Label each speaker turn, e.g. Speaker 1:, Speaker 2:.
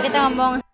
Speaker 1: kita ngomong